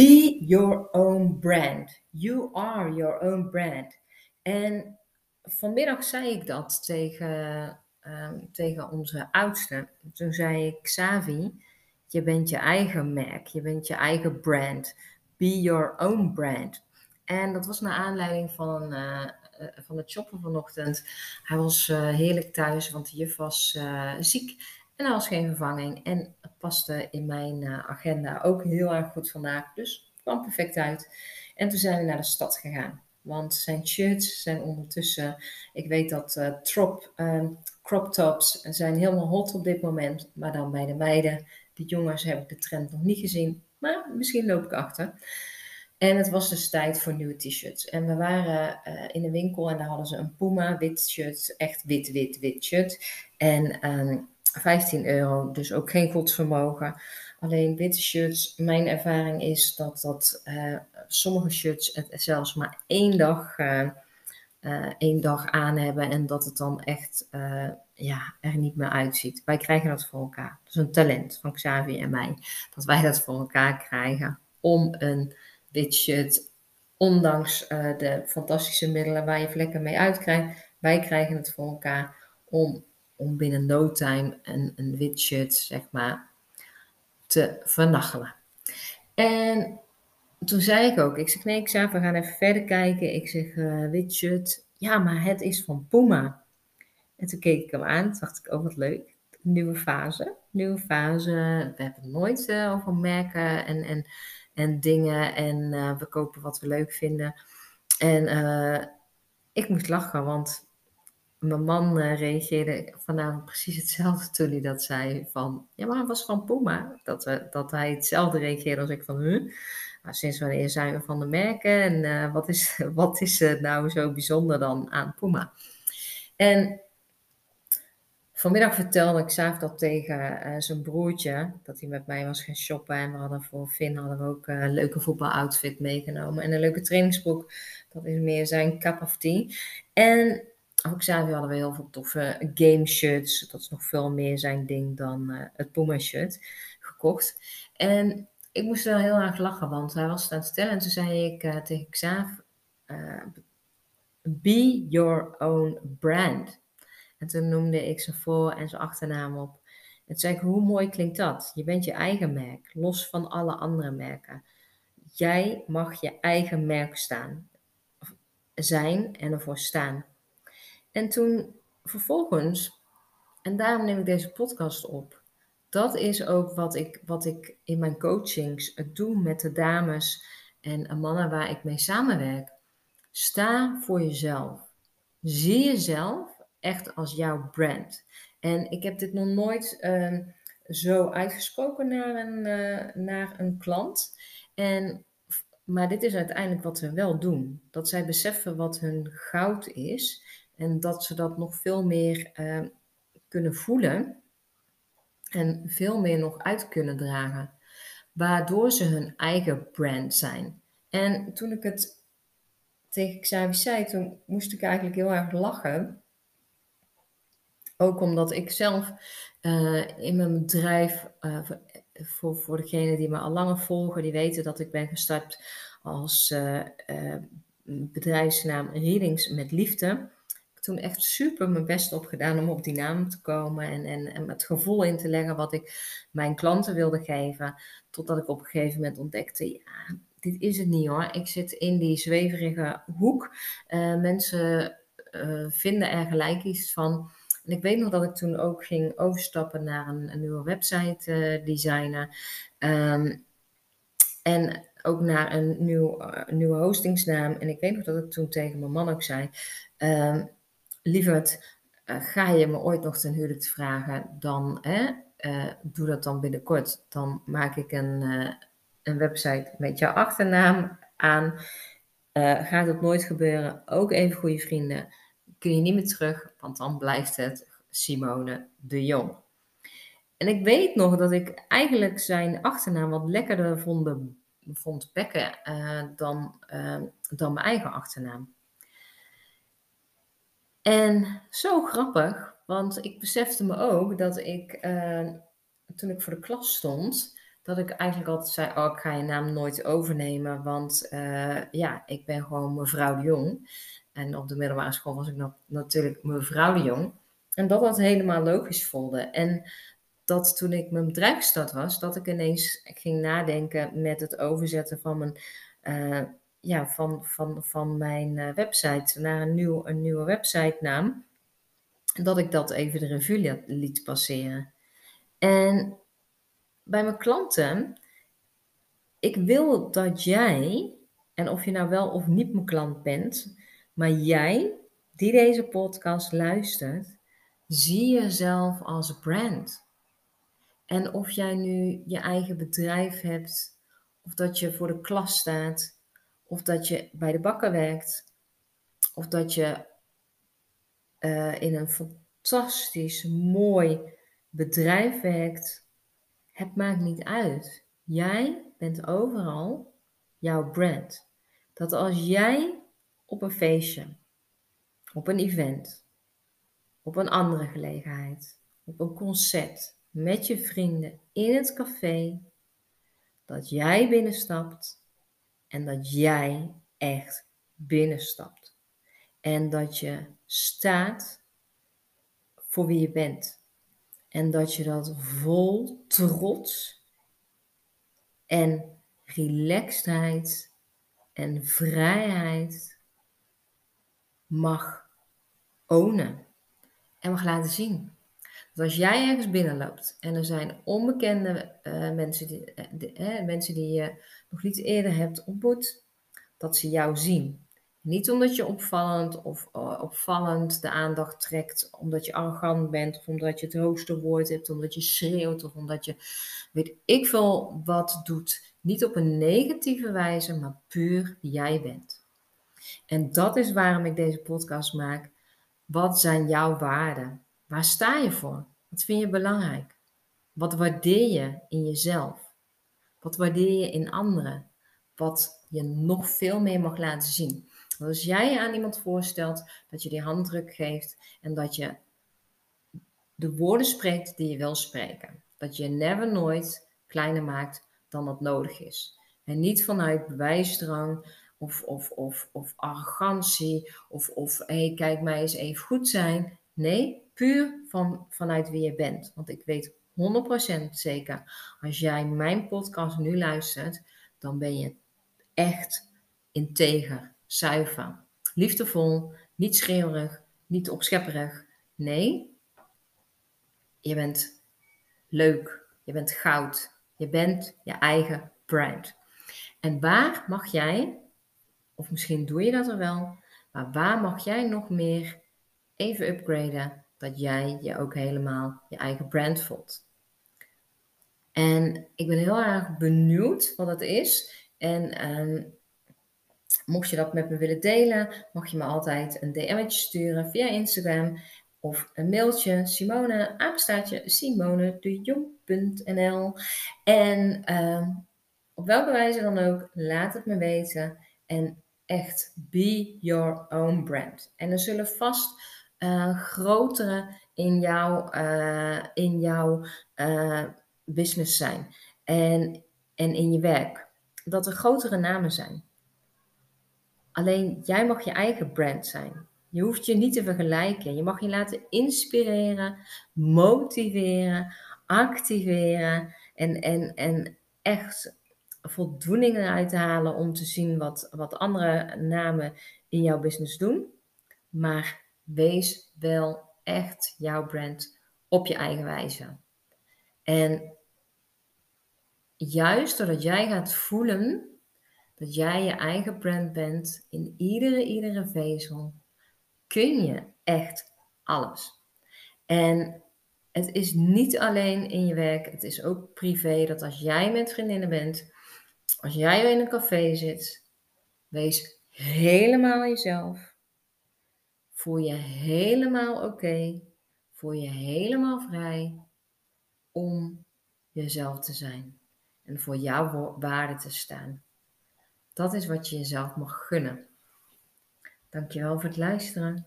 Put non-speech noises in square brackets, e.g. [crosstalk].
Be your own brand. You are your own brand. En vanmiddag zei ik dat tegen, ehm, tegen onze oudste. Toen zei ik, Xavi, je bent je eigen merk, je bent je eigen brand. Be your own brand. En dat was naar aanleiding van, uh, van het shoppen vanochtend. Hij was uh, heerlijk thuis, want de juf was ziek. En er geen vervanging. En het paste in mijn agenda ook heel erg goed vandaag. Dus het kwam perfect uit. En toen zijn we naar de stad gegaan. Want zijn shirts zijn ondertussen, ik weet dat uh, trop, uh, crop tops zijn helemaal hot op dit moment. Maar dan bij de meiden, de jongens heb ik de trend nog niet gezien. Maar misschien loop ik achter. En het was dus tijd voor nieuwe t-shirts. En we waren uh, in de winkel en daar hadden ze een Puma wit shirt. Echt wit, wit, wit shirt. En ehm, 15 euro, dus ook geen godsvermogen. Alleen witte shirts, mijn ervaring is dat, dat uh, sommige shirts het zelfs maar één dag, uh, uh, één dag aan hebben en dat het dan echt ja, er niet meer uitziet. Wij krijgen dat voor elkaar. Dat is een talent van Xavi en mij, dat wij dat voor elkaar krijgen om een wit shirt, ondanks de fantastische middelen waar je vlekken mee uitkrijgt, wij krijgen het voor elkaar om, om binnen no time een, een shirt, zeg maar, te vernachelen. En toen zei ik ook, ik zeg nee, ik zei, we gaan even verder kijken. Ik zeg, uh, ja, maar het is van Puma. En toen keek ik hem aan, dacht ik, oh wat leuk, nieuwe fase, nieuwe fase. We hebben nooit uh, over merken en, en, en dingen en uh, we kopen wat we leuk vinden. En ik moest lachen, want mijn man uh, reageerde vanavond precies hetzelfde toen hij dat zei. Van, ja, maar het was van Puma. Dat, we, dat hij hetzelfde reageerde als ik van, huh? Nou, sinds wanneer zijn we van de merken? En uh, wat is, [laughs] wat is nou zo bijzonder dan aan Puma? En vanmiddag vertelde ik zelf dat tegen zijn broertje. Dat hij met mij was gaan shoppen. En we hadden voor Finn hadden we ook een leuke voetbaloutfit meegenomen. En een leuke trainingsbroek. Dat is meer zijn cup of tea. En ook Xavier hadden we heel veel toffe game shirts. Dat is nog veel meer zijn ding dan uh, het Puma shirt gekocht. En ik moest wel heel erg lachen, want hij was het aan het stellen. En toen zei ik uh, tegen Xav, uh, be your own brand. En toen noemde ik zijn voor- en zijn achternaam op. En toen zei ik, hoe mooi klinkt dat? Je bent je eigen merk, los van alle andere merken. Jij mag je eigen merk staan, zijn en ervoor staan. En toen vervolgens, en daarom neem ik deze podcast op, dat is ook wat ik, wat ik in mijn coachings doe met de dames en mannen waar ik mee samenwerk. Sta voor jezelf. Zie jezelf echt als jouw brand. En ik heb dit nog nooit uh, zo uitgesproken naar een, uh, naar een klant. En, maar dit is uiteindelijk wat we wel doen. Dat zij beseffen wat hun goud is. En dat ze dat nog veel meer uh, kunnen voelen en veel meer nog uit kunnen dragen. Waardoor ze hun eigen brand zijn. En toen ik het tegen Xavi zei, toen moest ik eigenlijk heel erg lachen. Ook omdat ik zelf uh, in mijn bedrijf, uh, voor, voor degenen die me al langer volgen, die weten dat ik ben gestart als uh, bedrijfsnaam Readings met Liefde echt super mijn best op gedaan om op die naam te komen en, en, het gevoel in te leggen wat ik mijn klanten wilde geven. Totdat ik op een gegeven moment ontdekte, ja, dit is het niet hoor. Ik zit in die zweverige hoek. Uh, mensen uh, vinden er gelijk iets van. En ik weet nog dat ik toen ook ging overstappen naar een, nieuwe website uh, designen. Um, en ook naar een, nieuw, nieuwe hostingsnaam. En ik weet nog dat ik toen tegen mijn man ook zei. Um, lieverd, uh, ga je me ooit nog ten huwelijk vragen, dan hè, uh, doe dat dan binnenkort. Dan maak ik een, uh, een website met jouw achternaam aan. gaat het nooit gebeuren? Ook even goede vrienden. Kun je niet meer terug, want dan blijft het Simone de Jong. En ik weet nog dat ik eigenlijk zijn achternaam wat lekkerder vond, vond bekken dan, dan mijn eigen achternaam. En zo grappig, want ik besefte me ook dat ik, uh, toen ik voor de klas stond, dat ik eigenlijk altijd zei: Oh, ik ga je naam nooit overnemen, want uh, ja, ik ben gewoon mevrouw de Jong. En op de middelbare school was ik natuurlijk mevrouw de Jong. En dat dat helemaal logisch voelde. En dat toen ik mijn bedrijf gestart was, dat ik ineens ging nadenken met het overzetten van mijn, uh, ja, van, van, van mijn uh, website naar een, nieuw, een nieuwe website naam. Dat ik dat even de revue liet passeren. En bij mijn klanten, ik wil dat jij, en of je nou wel of niet mijn klant bent, maar jij die deze podcast luistert, zie jezelf als brand. En of jij nu je eigen bedrijf hebt, of dat je voor de klas staat, of dat je bij de bakker werkt, of dat je uh, in een fantastisch mooi bedrijf werkt, het maakt niet uit. Jij bent overal jouw brand. Dat als jij op een feestje, op een event, op een andere gelegenheid, op een concert, met je vrienden in het café, dat jij binnenstapt en dat jij echt binnenstapt. En dat je staat voor wie je bent. En dat je dat vol trots en relaxedheid en vrijheid mag ownen en mag laten zien. Als jij ergens binnenloopt en er zijn onbekende uh, mensen, die, uh, mensen die je nog niet eerder hebt ontmoet, dat ze jou zien. Niet omdat je opvallend of opvallend de aandacht trekt, omdat je arrogant bent, of omdat je het hoogste woord hebt, omdat je schreeuwt, of omdat je weet ik veel wat doet. Niet op een negatieve wijze, maar puur wie jij bent. En dat is waarom ik deze podcast maak. Wat zijn jouw waarden? Waar sta je voor? Wat vind je belangrijk? Wat waardeer je in jezelf? Wat waardeer je in anderen? Wat je nog veel meer mag laten zien. Als jij je aan iemand voorstelt dat je die handdruk geeft en dat je de woorden spreekt die je wil spreken. Dat je never nooit kleiner maakt dan dat nodig is. En niet vanuit bewijsdrang of, of, of, of arrogantie of, of hé, hey, kijk mij eens even goed zijn. Nee, puur van, vanuit wie je bent. Want ik weet 100% zeker, als jij mijn podcast nu luistert, dan ben je echt integer, zuiver, liefdevol, niet schreeuwerig, niet opschepperig. Nee, je bent leuk, je bent goud, je bent je eigen brand. En waar mag jij, of misschien doe je dat er wel, maar waar mag jij nog meer even upgraden dat jij je ook helemaal je eigen brand voelt? En ik ben heel erg benieuwd wat dat is. En um, mocht je dat met me willen delen, mag je me altijd een DM'tje sturen via Instagram of een mailtje Simone, apenstaartje simonedejong.nl en uh, op welke wijze dan ook, laat het me weten en echt be your own brand. En er zullen vast grotere in, jou, uh, in jouw uh, business zijn en, en in je werk. Dat er grotere namen zijn. Alleen jij mag je eigen brand zijn. Je hoeft je niet te vergelijken. Je mag je laten inspireren, motiveren, activeren en, en, en echt voldoening eruit halen om te zien wat, wat andere namen in jouw business doen. Maar wees wel echt jouw brand op je eigen wijze. En juist doordat jij gaat voelen dat jij je eigen brand bent in iedere, iedere vezel, kun je echt alles. En het is niet alleen in je werk, het is ook privé. Dat als jij met vriendinnen bent, als jij in een café zit, wees helemaal jezelf. Voel je helemaal oké. Voel je helemaal vrij om jezelf te zijn. En voor jouw waarde te staan. Dat is wat je jezelf mag gunnen. Dankjewel voor het luisteren.